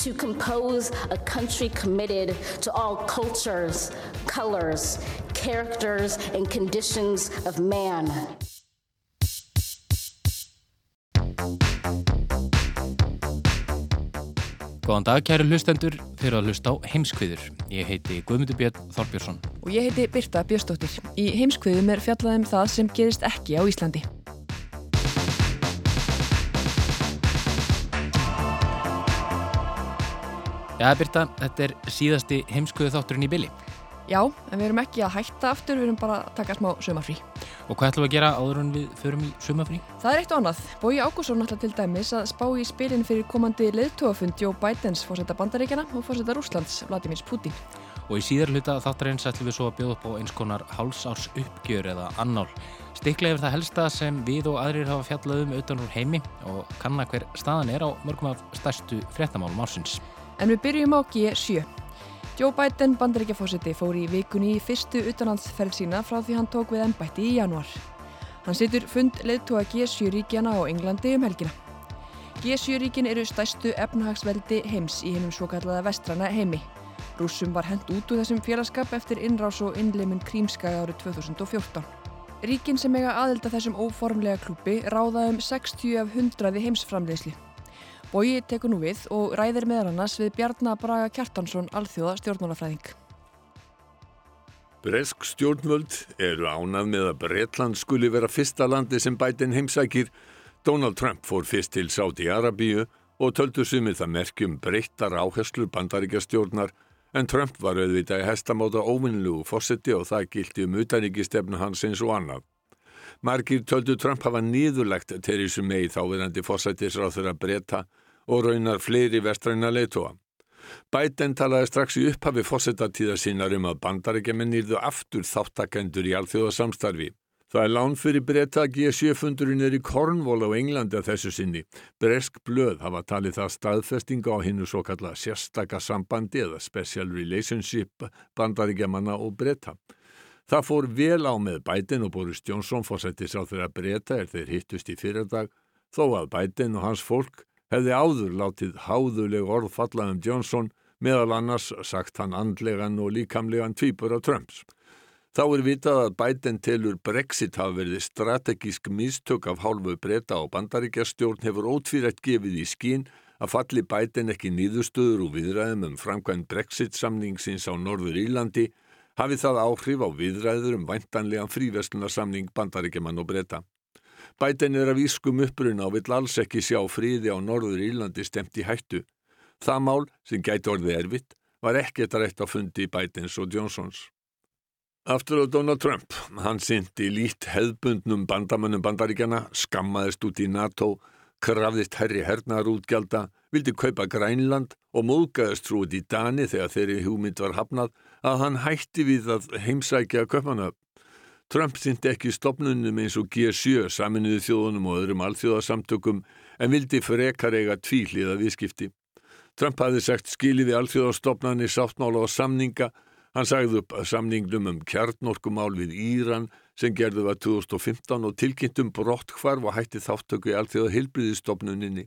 To compose a country committed to all cultures, colors, characters, and conditions of man. Góðan dag, kæru hlustendur, þeir að hlusta á heimskviður. Ég heiti Guðmundur Björn Þorbjörnsson. Og ég heiti Birta Björnsdóttir. Í heimskviðum er fjallaðum það sem gerist ekki á Íslandi. Já, Birta, þetta er síðasti heimskviðu þátturinn í bylli. Já, en við erum ekki að hætta aftur, við erum bara að taka smá sömafrí. Og hvað ætlum við að gera áður en við förum í sömafrí? Það er eitt og annað. Bói Ágússon ætla til dæmis að spá í spilin fyrir komandi leðtóafund Joe Bidens fórsetta bandaríkjana og fórsetta Rúslands, Vladimir Putin. Og í síðar hluta þáttarins ætlum við svo að bjóða upp á eins konar hálsárs uppgjör eða annál. Stikla yfir það helsta sem við og aðrir hafa fjallað um utan úr heimi og kanna hver staðan er á mörgum af stærstu fréttamálum ársins. En við byrjum á G7. Joe Biden, bandaríkjafósiti, fór í vikunni í fyrstu utanlandsferð sína frá því hann tók við ennbætti í januar. Hann situr fund leðtúa G7 ríkjana á Englandi um helgina. G7 ríkin eru stærstu efnahagsveldi heims í hennum svo kallaða vestrana heimi. Rússum var hend út úr þessum félagskap eftir innrás og innleimun krímskaga árið 2014. Ríkin sem eiga aðelda þessum óformlega klúpi ráða um 60 af 100 heimsframleysli. Bói tekur nú við og ræðir meðal annars við Bjarnar Braga Kjartansson, alþjóða stjórnmálafræðing. Bresk stjórnvöld eru ánað með að Breitland skuli vera fyrsta landi sem bætin heimsækir. Donald Trump fór fyrst til Sáti-Arabíu og töldu sumið það merkjum breyttar áherslu bandaríkjastjórnar en Trump var auðvitað í hestamáta óvinnlugu fósetti og það gildi um utanríkistefnu hans eins og annað. Margir töldu Trump hafa nýðulegt Theresa May þáverandi fósættisráð þeirra breyta og raunar fleiri vestræna leitóa. Biden talaði strax í upphafi fósettatíða sínar um að bandarækjaman nýrðu aftur þáttakendur í alþjóðasamstarfi. Það er lán fyrir breyta að G7-fundurinn er í Cornwall á Englandi að þessu sinni. Bresk blöð hafa talið það staðfestinga á hinnu svo kalla sérstaka sambandi eða special relationship bandarækjamanna og breyta. Það fór vel á með Biden og Boris Johnson fórsættis á þeirra breyta er þeir hittust í fyrirdag þó að Biden og hans fólk hefði áður látið háðuleg orð falla um Johnson meðal annars sagt hann andlegan og líkamlegan tvípur af Trumps. Þá er vitað að Biden telur Brexit hafa verið strategísk mistök af hálfu breyta og bandaríkjastjórn hefur ótvírætt gefið í skín að falli Biden ekki nýðustöður og viðræðum um framkvæm Brexit samningsins á Norður Írlandi hafi það áhrif á viðræður um væntanlegan fríverslunarsamning bandaríkjaman og breyta. Biden er að vískum uppruna og vill alls ekki sjá fríði á Norður Írlandi stemt í hættu. Það mál sem gæti orðið erfitt var ekkert rætt á fundi Bidens og Johnsons. Aftur á Donald Trump, hann syndi lít hefðbundnum bandamönnum bandaríkjana, skammaðist út í NATO, krafðist herri hernarútgjalda, vildi kaupa Grænland og móðgæðist trúið í Dani þegar þeirri hugmynd var hafnað að hann hætti við að heimsækja köpmanöfn. Trump syndi ekki stopnunum eins og G7 saminuði þjóðunum og öðrum alþjóðasamtökum en vildi frekar eiga tvíliða viðskipti. Trump hafði sagt skili við alþjóðastofnani sáttmála og samninga. Hann sagði upp samningnum um kjarnorkumál við Íran sem gerðu var 2015 og tilkynntum brott hvarf og hætti þáttöku í alþjóða heilbriðistofnuninni.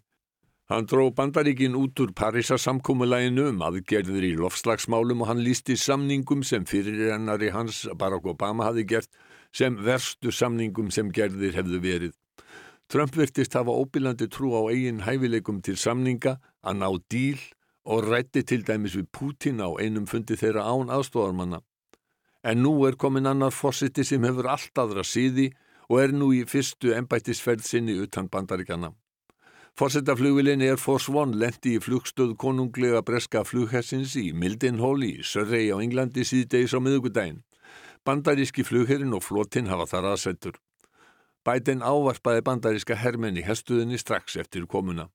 Hann dró bandaríkin út úr Parísasamkómulæginu um aðgerður í lofslagsmálum og hann lísti samningum sem fyrirrennari hans Barack Obama hafi gert sem verstu samningum sem gerðir hefðu verið. Trump virtist hafa óbílandi trú á eigin hæfileikum til samninga að ná díl og rætti til dæmis við Putin á einum fundi þeirra án aðstofarmanna. En nú er komin annar fórsiti sem hefur allt aðra síði og er nú í fyrstu embættisferð sinni utan bandaríkjana. Fórsetaflugvilin Air Force One lendi í flugstöð konunglega breska flughessins í Mildenhall í Surrey á Englandi síðdeis á miðugudaginn. Bandaríski flugherrin og flotin hafa þar aðsendur. Biden ávarpaði bandaríska hermenn í herstuðinni strax eftir komuna.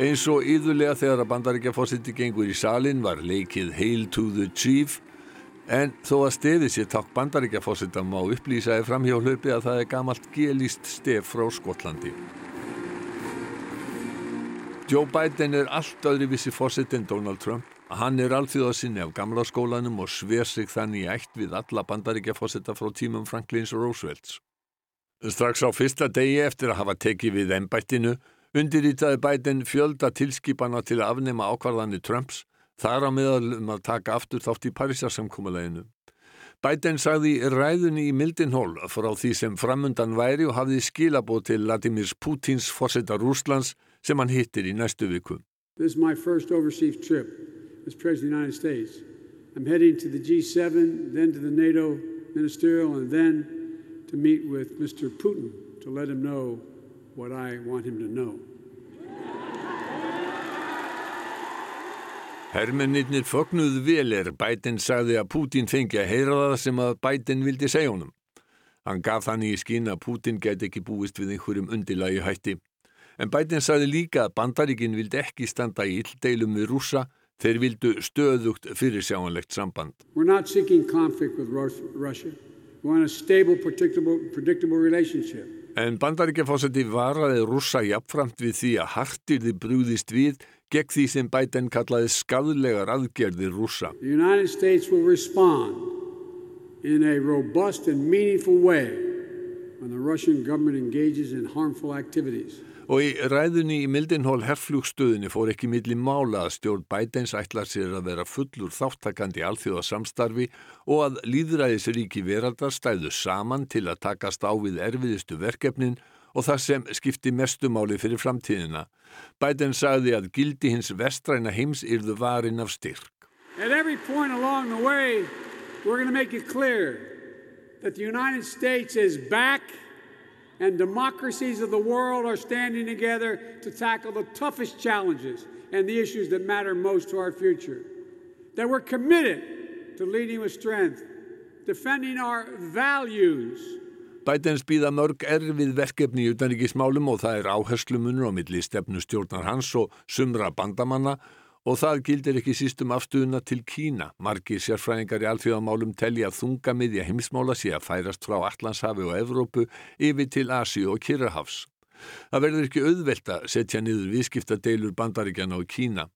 Eins og íðulega þegar að bandaríkjafósiti gengur í salin var leikið Hail to the Chief en þó að stefið sér takk bandaríkjafósita má upplýsaði framhjálpi að það er gamalt gelist stef frá Skotlandi. Joe Biden er allt öðru vissi fósitt en Donald Trump. Hann er alþjóðasinni af gamla skólanum og sver sig þannig ætt við alla bandaríkjafósita frá tímum Franklins Roosevelts. Strax á fyrsta degi eftir að hafa tekið við ennbættinu undirýtaði Biden fjölda tilskipana til að afnema ákvarðanir Trumps þar á meðal um að taka aftur þátt í Parísarsamkúmuleginu. Biden sagði ræðunni í Mildenhól frá því sem framundan væri og hafði skilabóð til Vladimir Putins fórseta Rúslands sem hann hittir í næstu viku. This is my first overseas trip as President of the United States. I'm heading to the G7, then to the NATO ministerial, and then to meet with Mr. Putin to let him know what I want him to know. Hermennirnir fögnuðu vel er Biden sagði að Putin fengi að heyra það sem að Biden vildi segja honum. Hann gaf þannig í skinn að Putin get ekki búist við einhverjum undilagi hætti. En Biden sagði líka að bandaríkin vildi ekki standa í illdeilum við rúsa, þeir vildu stöðugt fyrir sjáanlegt samband. We're not seeking conflict with Russia. We want a stable, predictable, predictable relationship. En bandaríkjafásandi varaði rúsa jafnframt við því að hartirði brúðist við gegn því sem Biden kallaði skadlegar aðgerðir rúsa. The United States will respond in a robust and meaningful way when the Russian government engages in harmful activities. Og í ræðunni í Mildenhól herflugstöðinni fór ekki milli mála að stjórn Bidens ætlar sér að vera fullur þáttakandi alþjóða samstarfi og að líðræðisríki veraldar stæðu saman til að takast á við erfiðistu verkefnin og það sem skipti mestumáli fyrir framtíðina. Biden sagði að gildi hins vestræna heims yrðu varin af styrk. At every point along the way we're going to make it clear that the United States is back and democracies of the world are standing together to tackle the toughest challenges and the issues that matter most to our future. That we're committed to leading with strength, defending our values. Bidens býða mörg erfið verkefni í utanríkismálum og það er áherslumunur á milli stefnustjórnar hans og sumra bandamanna Og það gildir ekki sístum afstuðuna til Kína. Margir sérfræðingar í alþjóðamálum telli að þungamiðja heimsmála sé að færast frá Allandshafi og Evrópu yfir til Asi og Kirrahafs. Það verður ekki auðvelt að setja niður viðskiptadeilur bandaríkjana á Kína.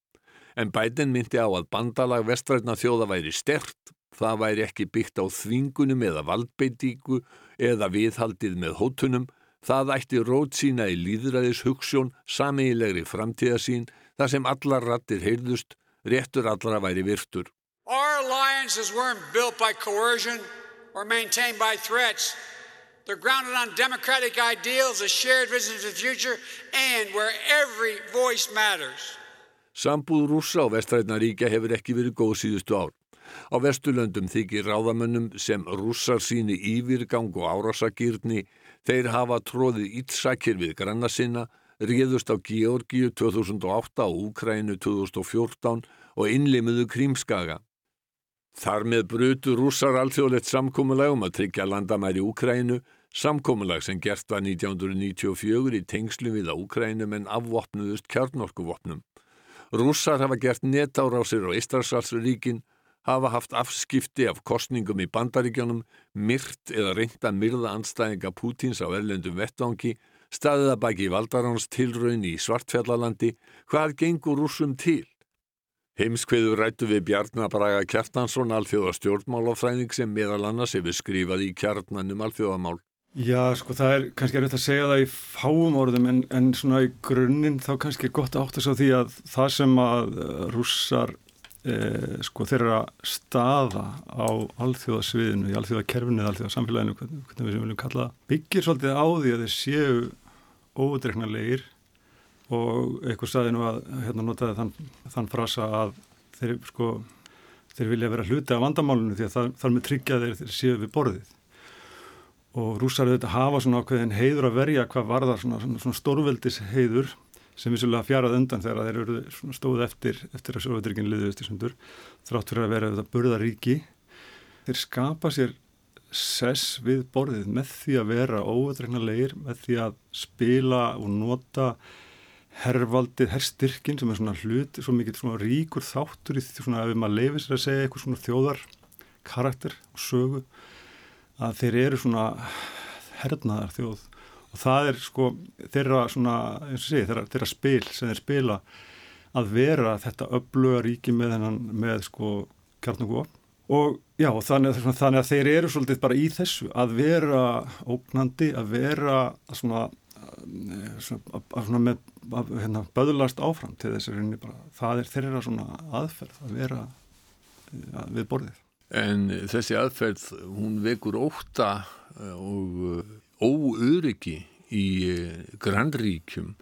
En bætin myndi á að bandalag vestrætna þjóða væri stert. Það væri ekki byggt á þvingunum eða valdbeitíku eða viðhaldið með hótunum. Það ætti rót sína í líðræðis hugssjón, sameigilegri framtíðasín þar sem allar rattir heyrðust, réttur allra væri virtur. Our alliances weren't built by coercion or maintained by threats. They're grounded on democratic ideals, a shared vision of the future, and where every voice matters. Sambúð rúsa á vestræðnaríkja hefur ekki verið góð síðustu ár. Á Vesturlöndum þykir ráðamönnum sem rússar síni yfirgang og árásagýrni, þeir hafa tróðið ítsakir við granna sinna, réðust á Georgiu 2008 og Úkrænu 2014 og innlimuðu Krímskaga. Þar með brutu rússar alþjóðlegt samkómulag um að tryggja landamæri Úkrænu, samkómulag sem gert var 1994 í tengslu við að Úkrænum en afvopnuðust kjarnorkuvopnum. Rússar hafa gert netárásir á Ístarsalsríkin, hafa haft afskipti af kostningum í bandaríkjónum, myrt eða reynda myrða anstæðinga Pútins á erlendum vettvangi staðið að baki valdaráns tilraun í Svartfjallalandi, hvað gengur rúsum til? Heimskveður rættu við Bjarnabraga Kjartansson alþjóða stjórnmálafræðing sem meðal annars hefur skrifað í kjarnanum alþjóðamál. Já, sko það er kannski erfitt að segja það í fáum orðum en, en svona í grunninn þá kannski er gott að átta svo því að það sem að uh, rússar eh, sko þeirra staða á alþjóðasviðinu, í alþjóðakerfinu eða alþjóðasamfélaginu, hvernig við sem viljum kalla það, byggir svolítið á því að þeir séu ódreiknarlegir og eitthvað staði nú að hérna notaði þann, þann frasa að þeir, sko, þeir vilja vera hluti af vandamálunum því að það, þar með tryggja þeir, þeir séu við borðið. Og rúsar auðvitað hafa svona ákveðin heiður að verja hvað varðar svona, svona, svona stórveldis heiður sem vissulega fjarað undan þegar þeir eru stóð eftir eftir að Sovjetrikinn liðist í sundur þrátt fyrir að vera auðvitað burðaríki þeir skapa sér sess við borðið með því að vera óvetreiknarleir, með því að spila og nota herrvaldið, herrstyrkin sem er svona hlut, svo mikið svona ríkur þáttur í því svona ef maður leifir sér að segja eitthvað svona þjóðar karakter og sögu að þeir eru svona hernaðar þjóð og það er sko þeirra svona, eins og sé, þeirra, þeirra spil sem þeir spila að vera þetta öfluga ríki með hennan með sko kjarnangú og já, þannig, þannig að þeir eru svolítið bara í þessu að vera ógnandi, að vera svona svona með hérna, böðlast áfram til þess að það er þeirra svona aðferð að vera ja, við borðið. En þessi aðferð, hún vekur óta eh, og eh, óöryggi í eh, grannríkjum,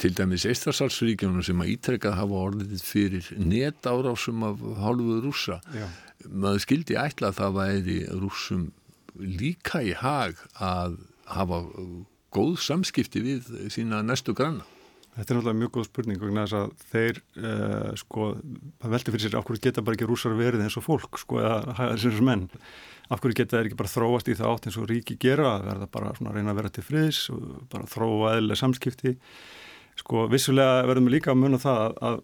til dæmis Eistræsalsríkjunum sem að ítrekkað hafa orðið fyrir net árásum af hálfuð rúsa. Já. Maður skildi ætla að það væri rúsum líka í hag að hafa góð samskipti við sína næstu granna? Þetta er náttúrulega mjög góð spurning vegna þess að þeir uh, sko, það veldi fyrir sér af hverju geta bara ekki rúsar verið eins og fólk sko eða þessar menn? Af hverju geta þeir ekki bara þróast í það átt eins og ríki gera? Að verða bara svona að reyna að vera til friðs og bara þróa eðlega samskipti? Sko vissulega verðum við líka að munna það að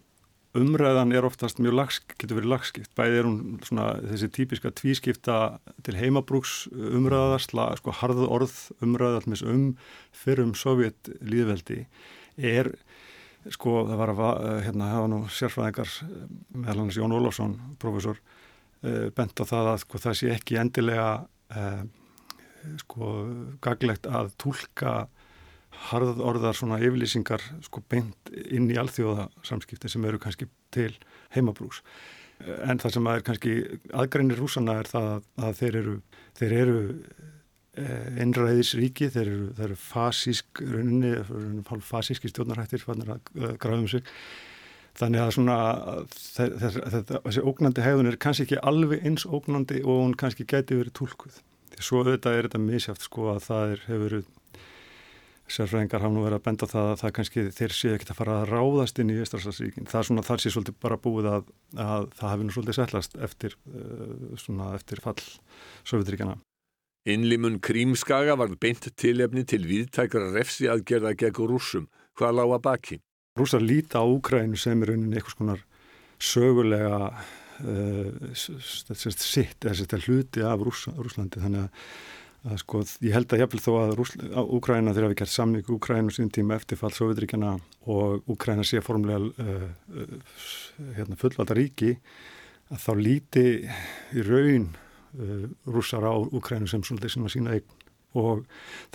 umræðan er oftast mjög lags, getur verið lagskipt, bæði er hún svona þessi típiska tvískipta til heimabrúks umræðarsla, sko harðu orð umræða allmis um fyrir um sovjet líðveldi er sko það var að hérna hafa nú sérfræðingar meðal hans Jón Ólafsson, profesor uh, bent á það að sko það sé ekki endilega uh, sko gaglegt að tólka harðorðar svona yfirlýsingar sko beint inn í alþjóðasamskipti sem eru kannski til heimabrús. En það sem er kannski aðgreinir rúsana er það að þeir eru, þeir eru eh, einræðisríki, þeir eru, þeir eru fasísk rauninni, fasíski stjórnarhættir að gráðum sig. Þannig að svona þessi ógnandi hegðun er kannski ekki alveg eins ógnandi og hún kannski gæti verið tólkuð. Því svo auðvitað er þetta misjátt sko að það er, hefur verið sérfræðingar hafa nú verið að benda það að það kannski þeir séu ekkert að fara að ráðast inn í Íslandsríkin. Það er svona þar sé svolítið bara búið að, að það hefði nú svolítið settlast eftir, uh, svona, eftir fall Sovjetríkjana. Innlimun Krímskaga var beint tilefni til viðtækra refsi aðgerða gegn rúsum. Hvað lága baki? Rúsar líta á Úkrænu sem er rauninni eitthvað svona sögulega uh, sitt, þessi hluti af Rús, Rúslandi þannig að að sko, ég held að hefði þó að Úkræna þegar við gert samning Úkræna sín tíma eftirfall Sovjetríkjana og Úkræna sé formulega uh, uh, hérna, fullvalda ríki að þá líti í raun uh, rússar á Úkrænu sem svona þessum að sína eign. Og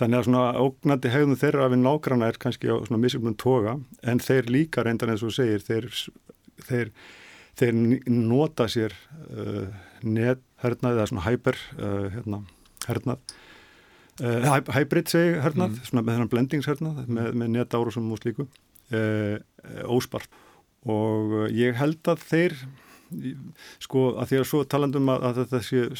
þannig að svona ógnandi hegðum þeirra við nágranna er kannski á svona misjöfnum toga en þeir líka reyndan eins og segir þeir, þeir, þeir nota sér uh, nethernaði eða svona hyper uh, hérna hernað uh, hybrid segi hernað, mm. svona með þennan blendingshernað mm. með, með netárusum og slíku uh, óspart og ég held að þeir sko að því að svo talandum að, að þetta séu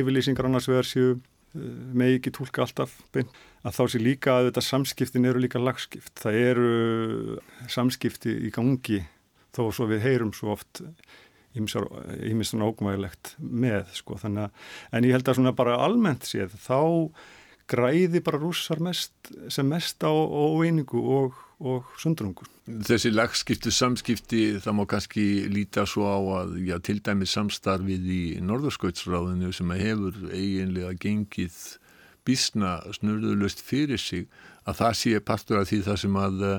yfirlýsingar annars vegar séu með ekki tólka alltaf bein að þá sé líka að þetta samskiptin eru líka lagskipt, það eru samskipti í gangi þó svo við heyrum svo oft ímist svona ógmægilegt með sko þannig að, en ég held að svona bara almennt séð þá græði bara rússar mest, sem mest á óeiningu og, og sundrungu. Þessi lagskiptu samskipti það má kannski líta svo á að já, til dæmi samstarfið í Norðurskautsráðinu sem að hefur eiginlega gengið bísna snurðulegst fyrir sig að það sé partur af því það sem að e,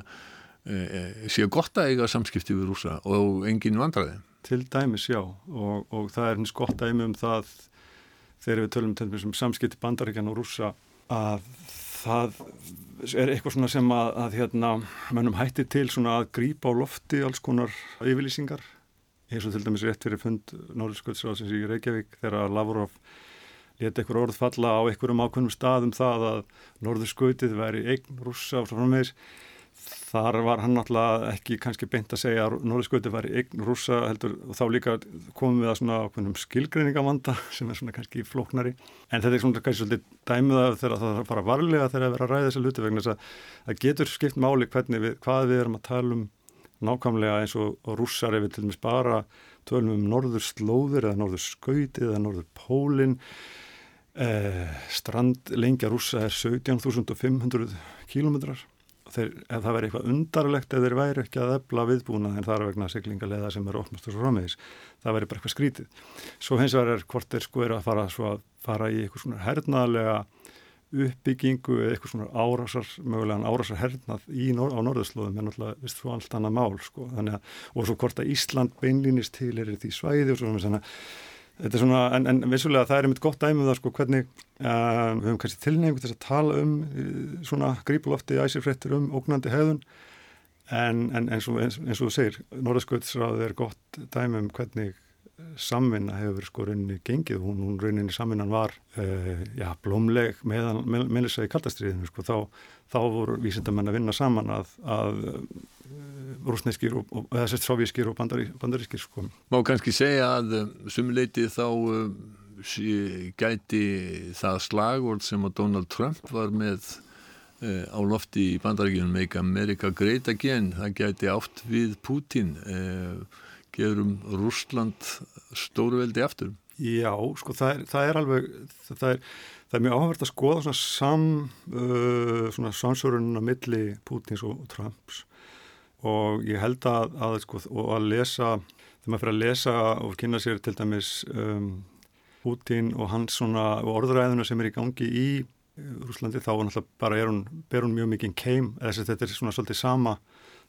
e, sé gott að eiga samskipti við rúsa og engin vandraði. Til dæmis, já, og, og það er hins gott dæmi um það þegar við tölum til þessum um samskipti bandaríkjan og rúsa að það er eitthvað svona sem að, að hérna, mennum hætti til svona að grípa á lofti alls konar yfirlýsingar. Eins og til dæmis rétt fyrir fund Norðurskjöldsráðsins í Reykjavík þegar Lavrov leti eitthvað orð falla á einhverjum ákveðnum staðum það að Norðurskjöldið væri eign rúsa og svo frá meðis þar var hann náttúrulega ekki kannski beint að segja að Norðskjöti var eign rúsa heldur og þá líka komum við að svona ákveðnum skilgreiningavanda sem er svona kannski flóknari. En þetta er svona kannski svolítið dæmið af þegar það fara varlega þegar það vera að ræða þessu luti vegna þess að það getur skipt máli við, hvað við erum að tala um nákvæmlega eins og, rússar ef við til dæmis bara tölum um norður slóður eða norður skauti eða norður pólin eh, strand lengja rússa er 17.500 kílometrar þeir, það væri eitthvað undarlegt ef þeir væri ekki að efla viðbúna en það er vegna siglingaleiða sem eru opnast og svo framvegis, það væri bara eitthvað skrítið. Svo hins vegar er hvort þeir sko eru að fara, að fara í eitthvað svona hernaðlega uppbyggingu eða eitthvað svona árásar, mögulegan árásar hernað í, á norðurslóðum er náttúrulega vist svo allt annað mál sko, að, og svo hvort að Ísland beinlýnist til er því svæði og svo svona Þetta er svona, en, en vissulega það er einmitt gott dæmið um það sko hvernig uh, við höfum kannski tilnefngu þess að tala um uh, svona grípulofti æsirfrettir um ógnandi hefðun en, en eins, og, eins, eins og þú segir, Norðaskvöldsráð er gott dæmið um hvernig samvinna hefur sko rauninni gengið, hún, hún rauninni samvinnan var uh, já, blómleg meðan meðlis að í kaldastriðinu sko, þá, þá voru vísindamenn að vinna saman að, að uh, rúsneskir og, og eða sérst sovjískir og bandari, bandarískir sko. Má kannski segja að um, sumuleiti þá um, gæti það slagvort sem að Donald Trump var með uh, á lofti í bandaríkjunum Make America Great Again, það gæti átt við Putin og gerum Rúsland stóruveldi aftur? Já, sko það er, það er alveg, það er, það er mjög áhverð að skoða svona sam, uh, svona samsörunna milli Pútins og Trumps og ég held að, að sko, og að lesa, þegar maður fyrir að lesa og kynna sér til dæmis um, Pútin og hans svona orðræðuna sem er í gangi í uh, Rúslandi þá náttúrulega bara er hún, ber hún mjög mikið keim, þess að þetta er svona svolítið sama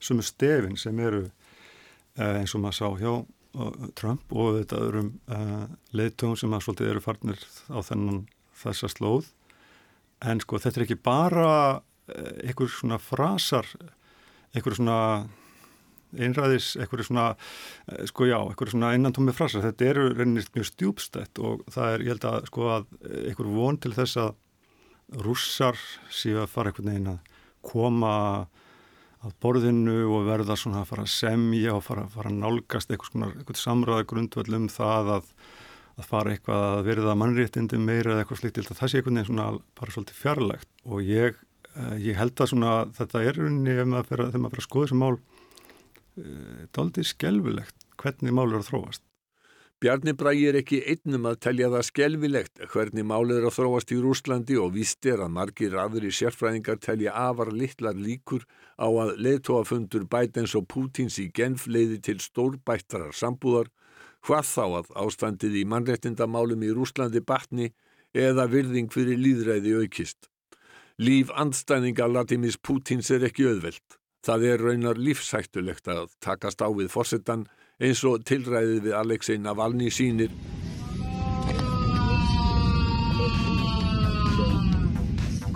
sumu stefin sem eru eins og maður sá hjá eh, Trump og þetta öðrum uh, leiðtögum sem að svolítið eru farnir á þennan þessa slóð. En sko þetta er ekki bara uh, einhver svona frasar einhver svona einræðis, einhver svona uh, sko já, einhver svona innantómi frasar. Þetta eru reynist mjög stjúbstætt og það er, ég held að sko að einhver von til þess að rússar séu að fara einhvern veginn að koma að borðinu og verða svona að fara að semja og fara, fara að nálgast eitthvað, eitthvað samræða grundvöld um það að, að fara eitthvað að verða mannréttindi meira eða eitthvað slikt til það sé einhvern veginn svona bara svolítið fjarlægt og ég, eh, ég held að svona þetta er unni ef maður fyrir að, skoða þessu mál e, eh, daldið skelvilegt hvernig mál eru að þróast. Bjarni Bræi er ekki einnum að telja það skelvilegt hvernig málið er að þróast í Rúslandi og víst er að margir aðri sérfræðingar telja afar litlar líkur á að leðtóafundur Bidens og Pútins í Genf leiði til stórbættarar sambúðar, hvað þá að ástandið í mannrettindamálum í Rúslandi batni eða virðing fyrir líðræði aukist. Líf andstæninga Latimis Pútins er ekki auðvelt. Það er raunar lífsættulegt að takast á við fórsetan eins og tilræðið við Alexei Navalny sínir.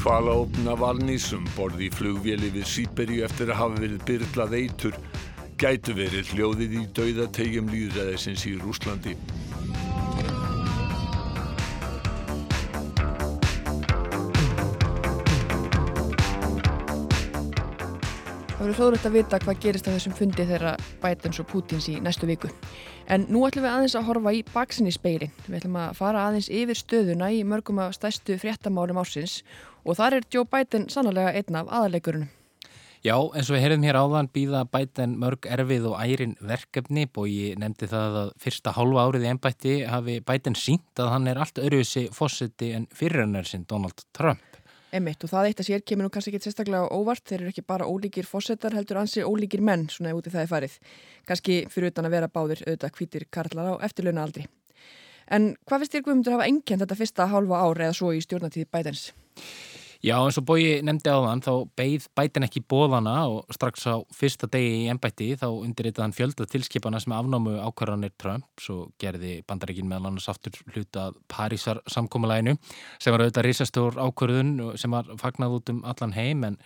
Hvala opna Navalnysum borði í flugvéli við Sýberíu eftir að hafa verið byrlað eitur gætu verið hljóðið í dauðategjum líðræðisins í Rúslandi. Verður hróðrætt að vita hvað gerist á þessum fundi þeirra Bidens og Putins í næstu viku. En nú ætlum við aðeins að horfa í baksinni speilin. Við ætlum að fara aðeins yfir stöðuna í mörgum af stæstu fréttamálum ásins og þar er Joe Biden sannlega einn af aðalegurunum. Já, eins og við heyrðum hér áðan býða Biden mörg erfið og ærin verkefni og ég nefndi það að fyrsta hálfa árið í ennbætti hafi Biden sínt að hann er allt öruðsi fósiti en fyrirrennar sinn Donald Trump. Emitt og það eitt að sér kemur nú kannski ekki sérstaklega óvart, þeir eru ekki bara ólíkir fósettar heldur ansi ólíkir menn svona ef úti það er farið. Kannski fyrir utan að vera báðir auðvitað kvítir karlar á eftirlauna aldri. En hvað finnst þér Guðmundur hafa engjent þetta fyrsta hálfa ár eða svo í stjórnatíð bætens? Já, eins og bói nefndi á þann, þá beigð bætin ekki bóðana og strax á fyrsta degi í ennbætti þá undirritaði hann fjölda tilskipana sem afnámu ákvarðanir Trump og gerði bandaríkin meðal annars aftur hluta Parísar samkómulæginu sem var auðvitað risastór ákvarðun sem var fagnað út um allan heim en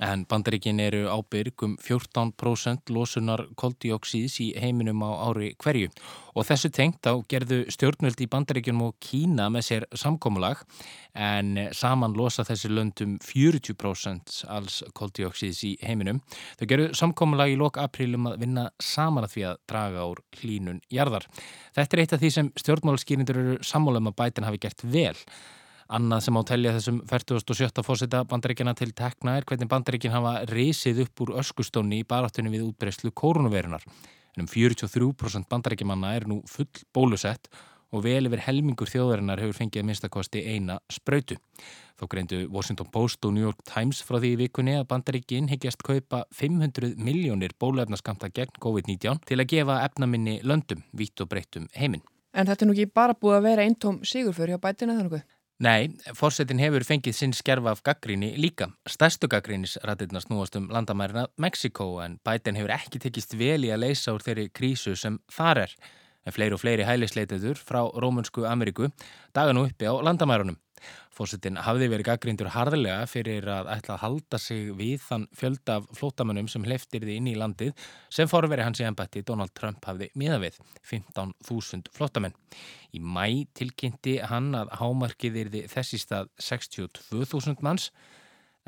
En bandaríkin eru ábyrg um 14% losunar koldioksíðs í heiminum á ári hverju og þessu tengt á gerðu stjórnvöld í bandaríkinum og Kína með sér samkómulag en saman losa þessi löndum 40% alls koldioksíðs í heiminum. Þau gerðu samkómulag í lok aprílum að vinna saman að því að draga úr hlínun jarðar. Þetta er eitt af því sem stjórnmálskýrindur eru sammálum að bætin hafi gert vel. Annað sem á telja þessum 47. fósita bandaríkjana til tekna er hvernig bandaríkin hafa reysið upp úr öskustónni í baráttunni við útbreyslu kórunuveirunar. En um 43% bandaríkjumanna er nú full bólusett og vel yfir helmingur þjóðarinnar hefur fengið minnstakosti eina spröytu. Þó greindu Washington Post og New York Times frá því í vikunni að bandaríkinn higgjast kaupa 500 miljónir bólefnaskamta gegn COVID-19 til að gefa efnaminni löndum, vitt og breyttum heiminn. En þetta er nú ekki bara búið að vera eintóm sigurför hjá bætina þannig? Nei, fórsetin hefur fengið sinn skerfa af gaggríni líka. Stærstu gaggrínisrættirna snúast um landamærina Mexiko en bætin hefur ekki tekist vel í að leysa úr þeirri krísu sem þar er. En fleiri og fleiri hælisleitetur frá Rómunsku Ameríku daga nú uppi á landamærunum. Fórsetin hafði verið gaggrindur harðilega fyrir að ætla að halda sig við þann fjölda af flótamönnum sem hleyftir þið inn í landið sem forveri hans í ennbætti Donald Trump hafði miða við 15.000 flótamenn. Í mæ tilkynnti hann að hámarkið yrði þessi stað 62.000 manns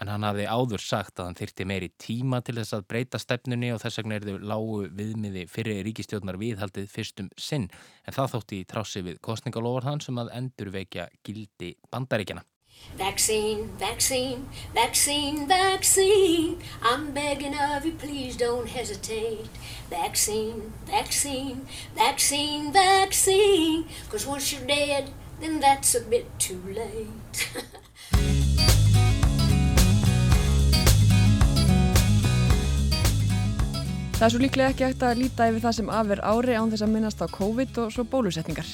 en hann hafði áður sagt að hann þyrti meiri tíma til þess að breyta stefnunni og þess vegna er þau lágu viðmiði fyrir ríkistjórnar viðhaldið fyrstum sinn. En það þótti í trási við kostningalofar þann sem að endur veikja gildi bandaríkjana. Vaccine, vaccine, vaccine, vaccine. I'm begging of you, please don't hesitate. Vaccine, vaccine, vaccine, vaccine. Cause once you're dead, then that's a bit too late Það er svo líklega ekki eftir að líta yfir það sem afer ári án þess að minnast á COVID og svo bólusetningar.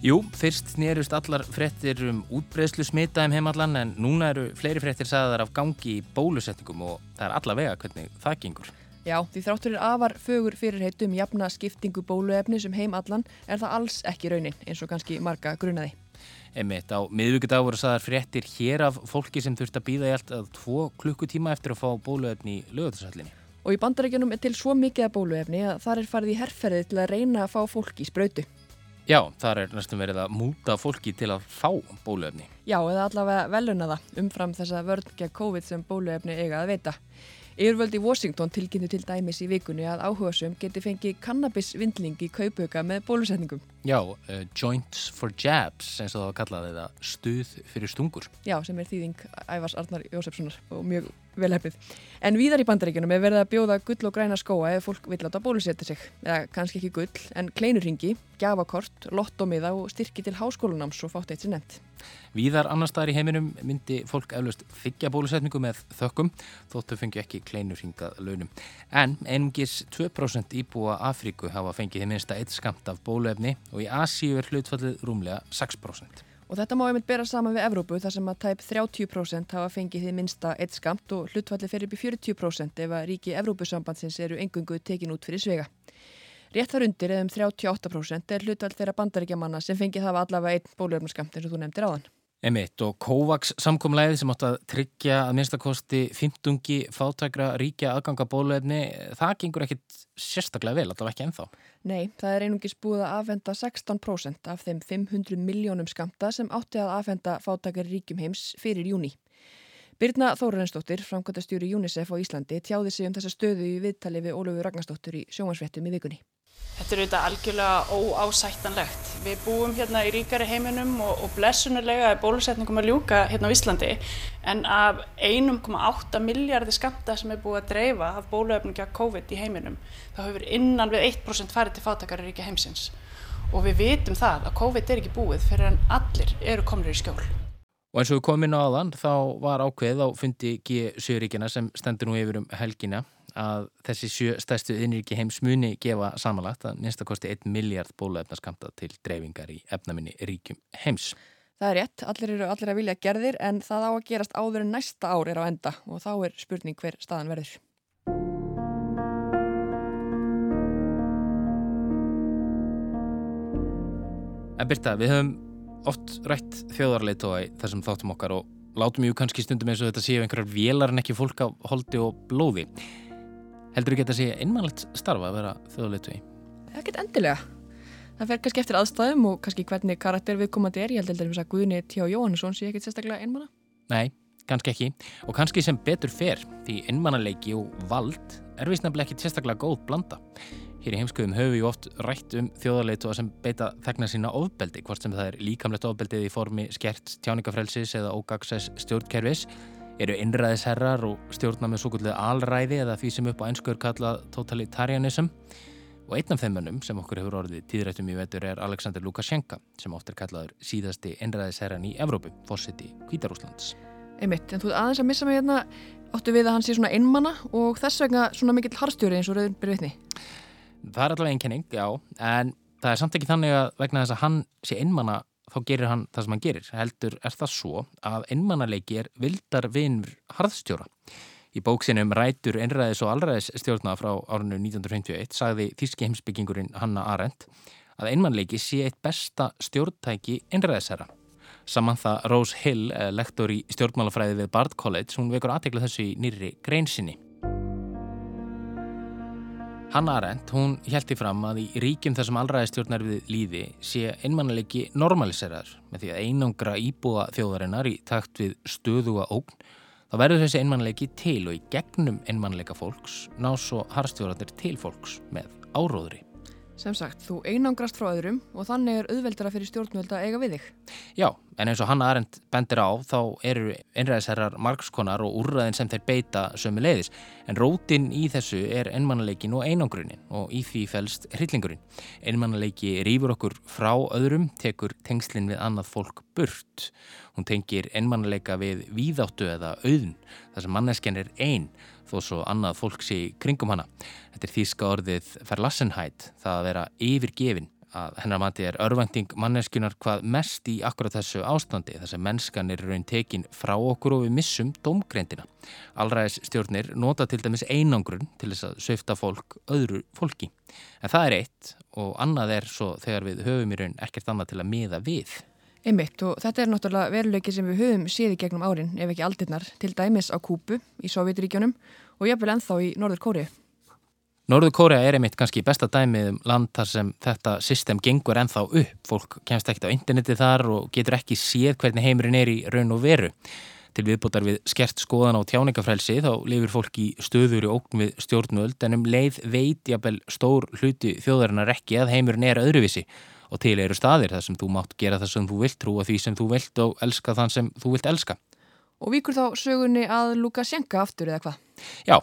Jú, fyrst nýrust allar frettir um útbreyslu smita um heimallan en núna eru fleiri frettir sagðar af gangi í bólusetningum og það er allavega hvernig það gengur. Já, því þráttur er afar fögur fyrirheitum jafna skiptingu bóluefni sem heimallan er það alls ekki raunin eins og kannski marga grunaði. Emitt á miðvíkudag voru sagðar frettir hér af fólki sem þurft að býða í allt að tvo klukkutíma eftir að fá bóluefni í lögutasöllinni. Og í bandarækjunum er til svo mikið að bóluefni að þar er farið í herrferði til að reyna að fá fólki í spröytu. Já, þar er næstum verið að múta fólki til að fá bóluefni. Já, eða allavega veluna það umfram þessa vörn gegn COVID sem bóluefni eiga að veita. Yfirvöldi Washington tilkynntu til dæmis í vikunni að áhugasum geti fengið kannabisvindling í kaupauka með bólusetningum. Já, uh, Joints for Jabs, eins og það var kallað eða stuð fyrir stungur. Já, sem er þýðing Ævars Arnar Jósefssonar og mjög velhefnið. En víðar í bandaríkunum er verið að bjóða gull og græna skóa ef fólk vil láta bólusetja sig. Eða kannski ekki gull, en kleinurringi, gjafakort, lottomiða og styrki til háskólunáms og fátt eitt sem nefnt. Víðar annar staðar í heiminum myndi fólk eflaust þykja bólusetningu með þökkum þóttu fengi ekki kleinurringað launum. En einungis 2% íbúa Afríku hafa fengið í minsta eitt skamt af bóluefni og í Asíu er hlutfallið rúmlega 6%. Og þetta má einmitt bera saman við Evrópu þar sem að tæp 30% hafa fengið því minsta eitt skamt og hlutfallið fer upp í 40% ef að ríki Evrópusambandsins eru engungu tekin út fyrir svega. Rétt þar undir eða um 38% er hlutvall þeirra bandaríkjamanna sem fengið hafa allavega einn bólöfnarskamt eins og þú nefndir áðan. Emitt og COVAX samkomlæðið sem átt að tryggja að minnstakosti 15 fátakra ríkja aðganga bólöfni, það gengur ekkit sérstaklega vel, allavega ekki ennþá. Nei, það er einungis búið að afhenda 16% af þeim 500 miljónum skamta sem átti að afhenda fátakar ríkjum heims fyrir júni. Birna Þórarensdóttir, framkvæmtastjóri UNICEF á Íslandi, tjáði sig um þessa stöðu í viðtali við Ólafur Ragnarsdóttir í sjómansvettum í vikunni. Þetta er auðvitað algjörlega óásættanlegt. Við búum hérna í ríkari heiminum og, og blessunulega er bólusetningum að ljúka hérna á Íslandi en af 1,8 miljardi skamta sem er búið að dreifa af bóluefninga COVID í heiminum þá hefur innan við 1% farið til fátakari ríkja heimsins og við vitum það að COVID er ekki búið fyrir en allir eru komnir í skjól. Og eins og við komum inn á aðan þá var ákveð á fundi G7-ríkjana sem stendur nú yfir um helgina að þessi sjö stærstu innríki heims muni gefa samanlagt að minnstakosti 1 miljard bóluefnaskamta til dreifingar í efnaminni ríkjum heims. Það er rétt, allir eru allir að vilja gerðir en það á að gerast áður en næsta ár er á enda og þá er spurning hver staðan verður. En Birta, við höfum oft rætt þjóðarleitóa í þessum þáttum okkar og látum jú kannski stundum eins og þetta séu einhverjar vélar en ekki fólk á holdi og blóði. Heldur þú ekki að sé einmannlegt starfa að vera þjóðarleitói? Ekkert endilega. Það fer kannski eftir aðstæðum og kannski hvernig karakter viðkomandi er. Ég held að að Guðni T. Jóhannesson sé ekkert sérstaklega einmanna. Nei, kannski ekki. Og kannski sem betur fer því einmannaleiki og vald er vist nefnilega ekki sérstaklega góð blanda. Hér í heimskuðum höfum við oft rætt um þjóðarleitu sem beita þegna sína ofbeldi, hvort sem það er líkamlegt ofbeldið í formi skert tjáningafrelsis eða ógagsæs stjórnkerfis, eru innræðisherrar og stjórna með svo gullið alræði eða því sem upp á einskur kallað totalitarianism. Og einn af þeim mönnum sem okkur hefur orðið tíðrættum í vetur er Alexander Lukashenka sem oft er kallaður síðasti einræðisherran í Evrópu, fórsiti Kvítarúslands. Einmitt, en þú aðeins að missa mig hérna áttu við að hann sé svona einmanna og þess vegna svona mikill harstjóri eins og rauðin byrju vitni. Það er allavega einkenning, já, en það er samt ekki þannig að vegna þess að hann sé einmanna þá gerir hann það sem hann gerir. Heldur er það svo að einmannaleiki er vildar vinnur harðstjóra. Í bóksinum Rætur, einræðis og allræðis stjórna frá árinu 1951 sagði þíski heimsbyggingurinn Hanna Arendt að einmannleiki sé eitt besta stjórntæki einræðisherra. Samantha Rose Hill, eh, lektor í stjórnmálafræði við Bard College, hún vekur aðtegla þessu í nýri greinsinni. Hanna Arendt, hún hjælti fram að í ríkjum þessum allræðistjórnar við líði sé einmannleiki normaliseraður með því að einangra íbúa þjóðarinnar í takt við stöðuga ógn þá verður þessi einmannleiki til og í gegnum einmannleika fólks ná svo harstjóðarnir til fólks með áróðri. Sem sagt, þú einangrast frá öðrum og þannig er auðveldara fyrir stjórnvöld að eiga við þig. Já, en eins og Hanna Arendt bendir á þá eru einræðisherrar margskonar og úrraðin sem þeir beita sömu leiðis. En rótin í þessu er einmannleikin og einangrunin og í því fælst hryllingurinn. Einmannleiki rýfur okkur frá öðrum, tekur tengslinn við annað fólk burt. Hún tengir einmannleika við víðáttu eða auðn, þar sem manneskjan er einn þó svo annað fólk sé kringum hana. Þetta er þýska orðið verlassenheit, það að vera yfirgefin að hennar mati er örvending manneskunar hvað mest í akkurat þessu ástandi þess að mennskan er raun tekin frá okkur og við missum domgrendina. Allræðis stjórnir nota til dæmis einangrun til þess að söfta fólk öðru fólki. En það er eitt og annað er svo þegar við höfum í raun ekkert annað til að miða við. Einmitt og þetta er náttúrulega veruleiki sem við höfum séð í gegnum árin ef ekki aldirnar til dæmis á Kúpu í Sovjetiríkjónum og jafnvel ennþá í Norður Kóri. Norður Kórea er einmitt kannski besta dæmið um land þar sem þetta system gengur ennþá upp. Fólk kemst ekkert á interneti þar og getur ekki séð hvernig heimurinn er í raun og veru. Til viðbútar við skert skoðan á tjáningafrælsi þá lifir fólk í stöður í ókn við stjórnvöld en um leið veit jafnvel stór hluti þjóðarinnar ekki að heimurinn er öðruvísi og til eru staðir þar sem þú mátt gera það sem þú vilt, trúa því sem þú vilt og elska þann sem þú vilt elska. Og víkur þá sögunni að Lukashenka aftur eða hvað? Já,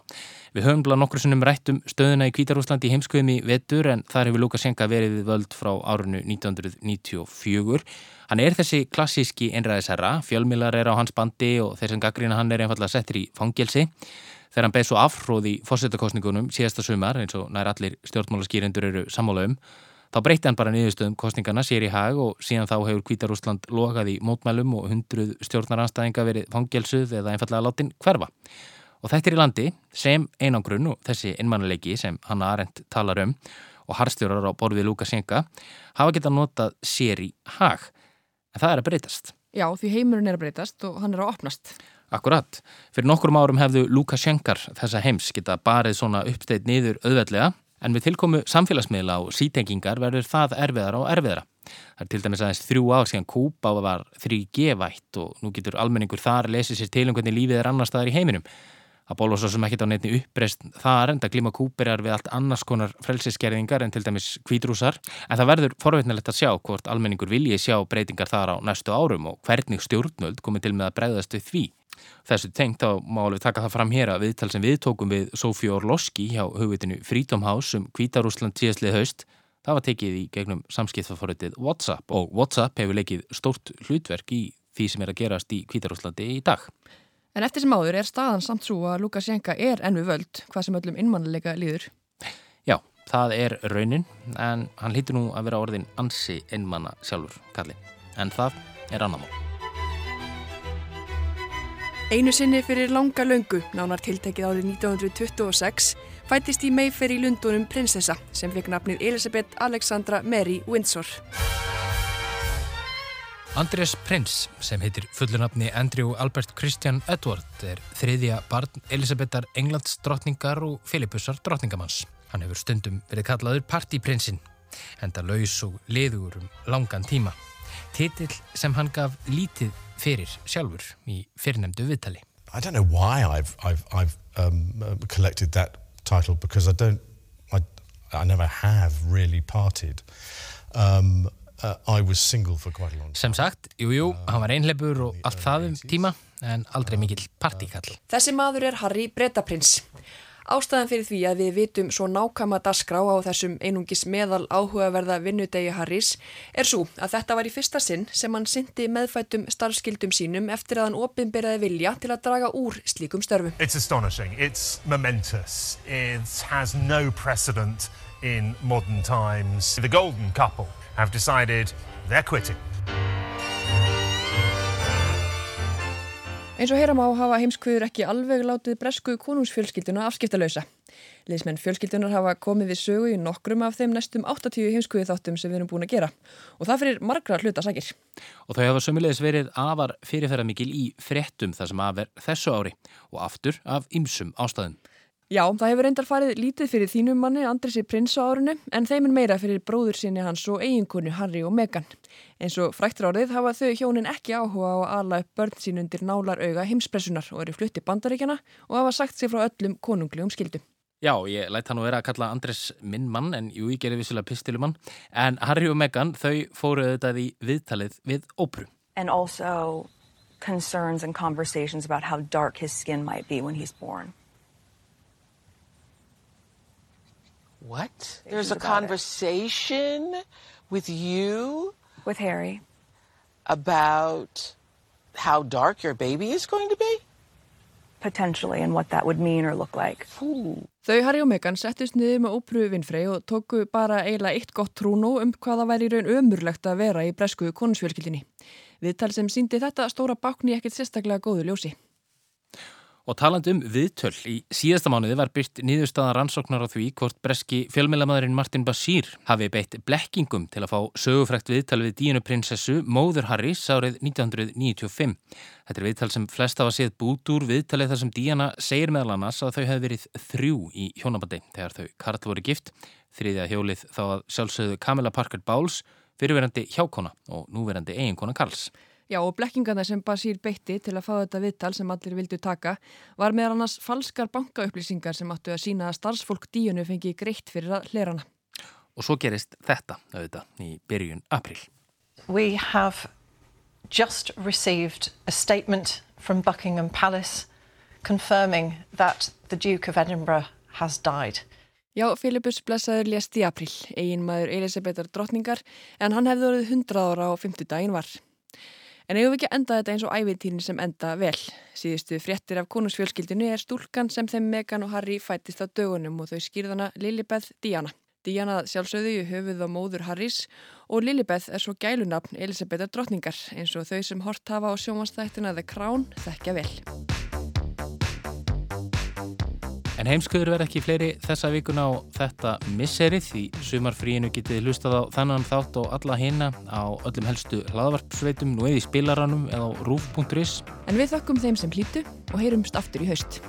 við höfum blað nokkur sinnum rætt um stöðuna í Kvítarúslandi í heimskveimi vetur en þar hefur Lukashenka verið við völd frá árunu 1994. Hann er þessi klassíski einræðisherra, fjölmilar er á hans bandi og þeir sem gaggrina hann er einfallega settir í fangelsi. Þegar hann beð svo afhróð í fórsetakostningunum síðasta sumar eins og nær allir stjórnmálaskýrendur eru sammála um Þá breytti hann bara niðurstöðum kostningarna sér í hag og síðan þá hefur Kvítarúsland lokað í mótmælum og hundruð stjórnaranstæðinga verið fangelsuð eða einfallega látin hverfa. Og þetta er í landi sem einangrun og þessi innmannuleiki sem Hanna Arendt talar um og harstjórar á borfið Lukashenka hafa getað notað sér í hag. En það er að breytast. Já, því heimurinn er að breytast og hann er að opnast. Akkurat. Fyrir nokkur árum hefðu Lukashenkar þessa heims geta barið svona uppsteitt niður auðveldlega En við tilkomu samfélagsmiðla og sítengingar verður það erfiðara og erfiðara. Það er til dæmis aðeins þrjú ár síðan Kúpa var 3G-vætt og nú getur almenningur þar lesið sér til um hvernig lífið er annar staðar í heiminum. Það bóla svo sem ekkit á nefni uppreist þar en það glíma Kúperar við allt annars konar frelsiskerðingar en til dæmis kvítrúsar. En það verður forveitnilegt að sjá hvort almenningur vilji sjá breytingar þar á næstu árum og hvernig stjórnöld komið til með að breyðast við því. Þessu tengt á málu taka það fram hér að viðtal sem við tókum við Sofí Orloski hjá hugvitinu Freedom House um Kvítarúsland síðastlið haust. Það var tekið í gegnum samskiptaforritið WhatsApp og WhatsApp hefur leikið stórt hlutverk í því sem er að gerast í Kvítarúslandi í dag. En eftir sem áður er staðan samt svo að Lukashenka er ennu völd hvað sem öllum innmannilega líður. Já, það er raunin en hann lítur nú að vera orðin ansi innmanna sjálfur, Kalli. En það er annar mál. Einu sinni fyrir langa löngu, nánar tiltekið árið 1926, fættist í Mayfair í Lundunum prinsessa sem fekk nafnið Elisabeth Alexandra Mary Windsor. Andrés Prins, sem heitir fullunafni Andrew Albert Christian Edward, er þriðja barn Elisabethar Englands drottningar og Filipussar drottningamanns. Hann hefur stundum verið kallaður partyprinsinn, enda laus og liður um langan tíma. Titill sem hann gaf lítið fyrir sjálfur í fyrirnemdu viðtali. I don't know why I've, I've, I've um, collected that title because I don't, I, I never have really partied. Um, uh, I was single for quite a long time. Sem sagt, jújú, jú, hann var einhleipur og allt það um tíma en aldrei mikill partíkall. Þessi maður er Harry Bretaprins. Ástæðan fyrir því að við vitum svo nákama dasgrá á þessum einungis meðal áhugaverða vinnudegi Harris er svo að þetta var í fyrsta sinn sem hann syndi meðfættum starfskildum sínum eftir að hann opinberaði vilja til að draga úr slíkum störfum. It's astonishing. It's momentous. It has no precedent in modern times. The golden couple have decided they're quitting. Eins og heyram á hafa heimskviður ekki alveg látið bresku konungsfjölskylduna afskiptalösa. Liðsmenn fjölskyldunar hafa komið við sögu í nokkrum af þeim næstum 80 heimskviðu þáttum sem við erum búin að gera og það fyrir margra hlutasakir. Og þau hafa sömulegis verið afar fyrirferða mikil í frettum þar sem að verð þessu ári og aftur af ymsum ástæðum. Já, það hefur reyndar farið lítið fyrir þínum manni Andrisi prins á árunni en þeim er meira fyrir bróður sinni hans og eiginkonu Harry og Meghan. Eins og fræktur árið hafa þau hjónin ekki áhuga á að ala upp börn sín undir nálar auga heimspressunar og eru flutti bandaríkjana og hafa sagt sér frá öllum konunglegum skildum. Já, ég lætt hann að vera að kalla Andres minn mann en jú, ég gerir vissilega pistilumann en Harry og Meghan þau fóruð þetta í viðtalið við ópru. And also concerns and conversations about how dark his skin might be when he's born. What? There's a conversation with you? With Harry. About how dark your baby is going to be? Potentially and what that would mean or look like. Þau Harry og Meghan settist niður með ópröfu vinnfrey og tóku bara eiginlega eitt gott trúnó um hvaða væri raun ömurlegt að vera í bresku konusfjölkyldinni. Viðtal sem síndi þetta stóra bákni ekkert sérstaklega góðu ljósi. Og taland um viðtöl, í síðasta mánuði var byrt nýðurstaðan rannsóknar á því hvort breski fjölmjölamadurinn Martin Bashir hafi beitt blekkingum til að fá sögufrækt viðtal við díunu prinsessu Móður Harris árið 1995. Þetta er viðtal sem flest hafa séð bút úr viðtalið þar sem Díana segir meðal annars að þau hefði verið þrjú í hjónabandi þegar þau Karl voru gift, þriðja hjólið þá að sjálfsögðu Camilla Parker Bowles, fyrirverandi hjákona og núverandi eiginkona Karls. Já og blekkingarna sem Basír beitti til að fá þetta viðtal sem allir vildu taka var meðal annars falskar bankaupplýsingar sem áttu að sína að starfsfólk díunu fengi greitt fyrir að lerana. Og svo gerist þetta auðvitað í byrjun april. We have just received a statement from Buckingham Palace confirming that the Duke of Edinburgh has died. Já, Filipus blessaður lést í april, eigin maður Elisabetar drottningar en hann hefði orðið 100 ára á 50 daginn var. En eigum við ekki að enda þetta eins og ævintýrin sem enda vel. Síðustu fréttir af konungsfjölskyldinu er stúlkan sem þeim Megan og Harry fættist á dögunum og þau skýrðana Lilibeth Diana. Diana sjálfsögðu í höfuð og móður Harrys og Lilibeth er svo gælunafn Elisabethar drottningar eins og þau sem hort hafa á sjómanstættina The Crown þekkja vel. En heimskuður verð ekki fleiri þessa vikuna á þetta misserið því sumarfríinu getið hlustað á þennan þátt og alla hina á öllum helstu hlaðvarpsveitum nú eða í spilaranum eða á rúf.is En við þakkum þeim sem hlýtu og heyrumst aftur í haust.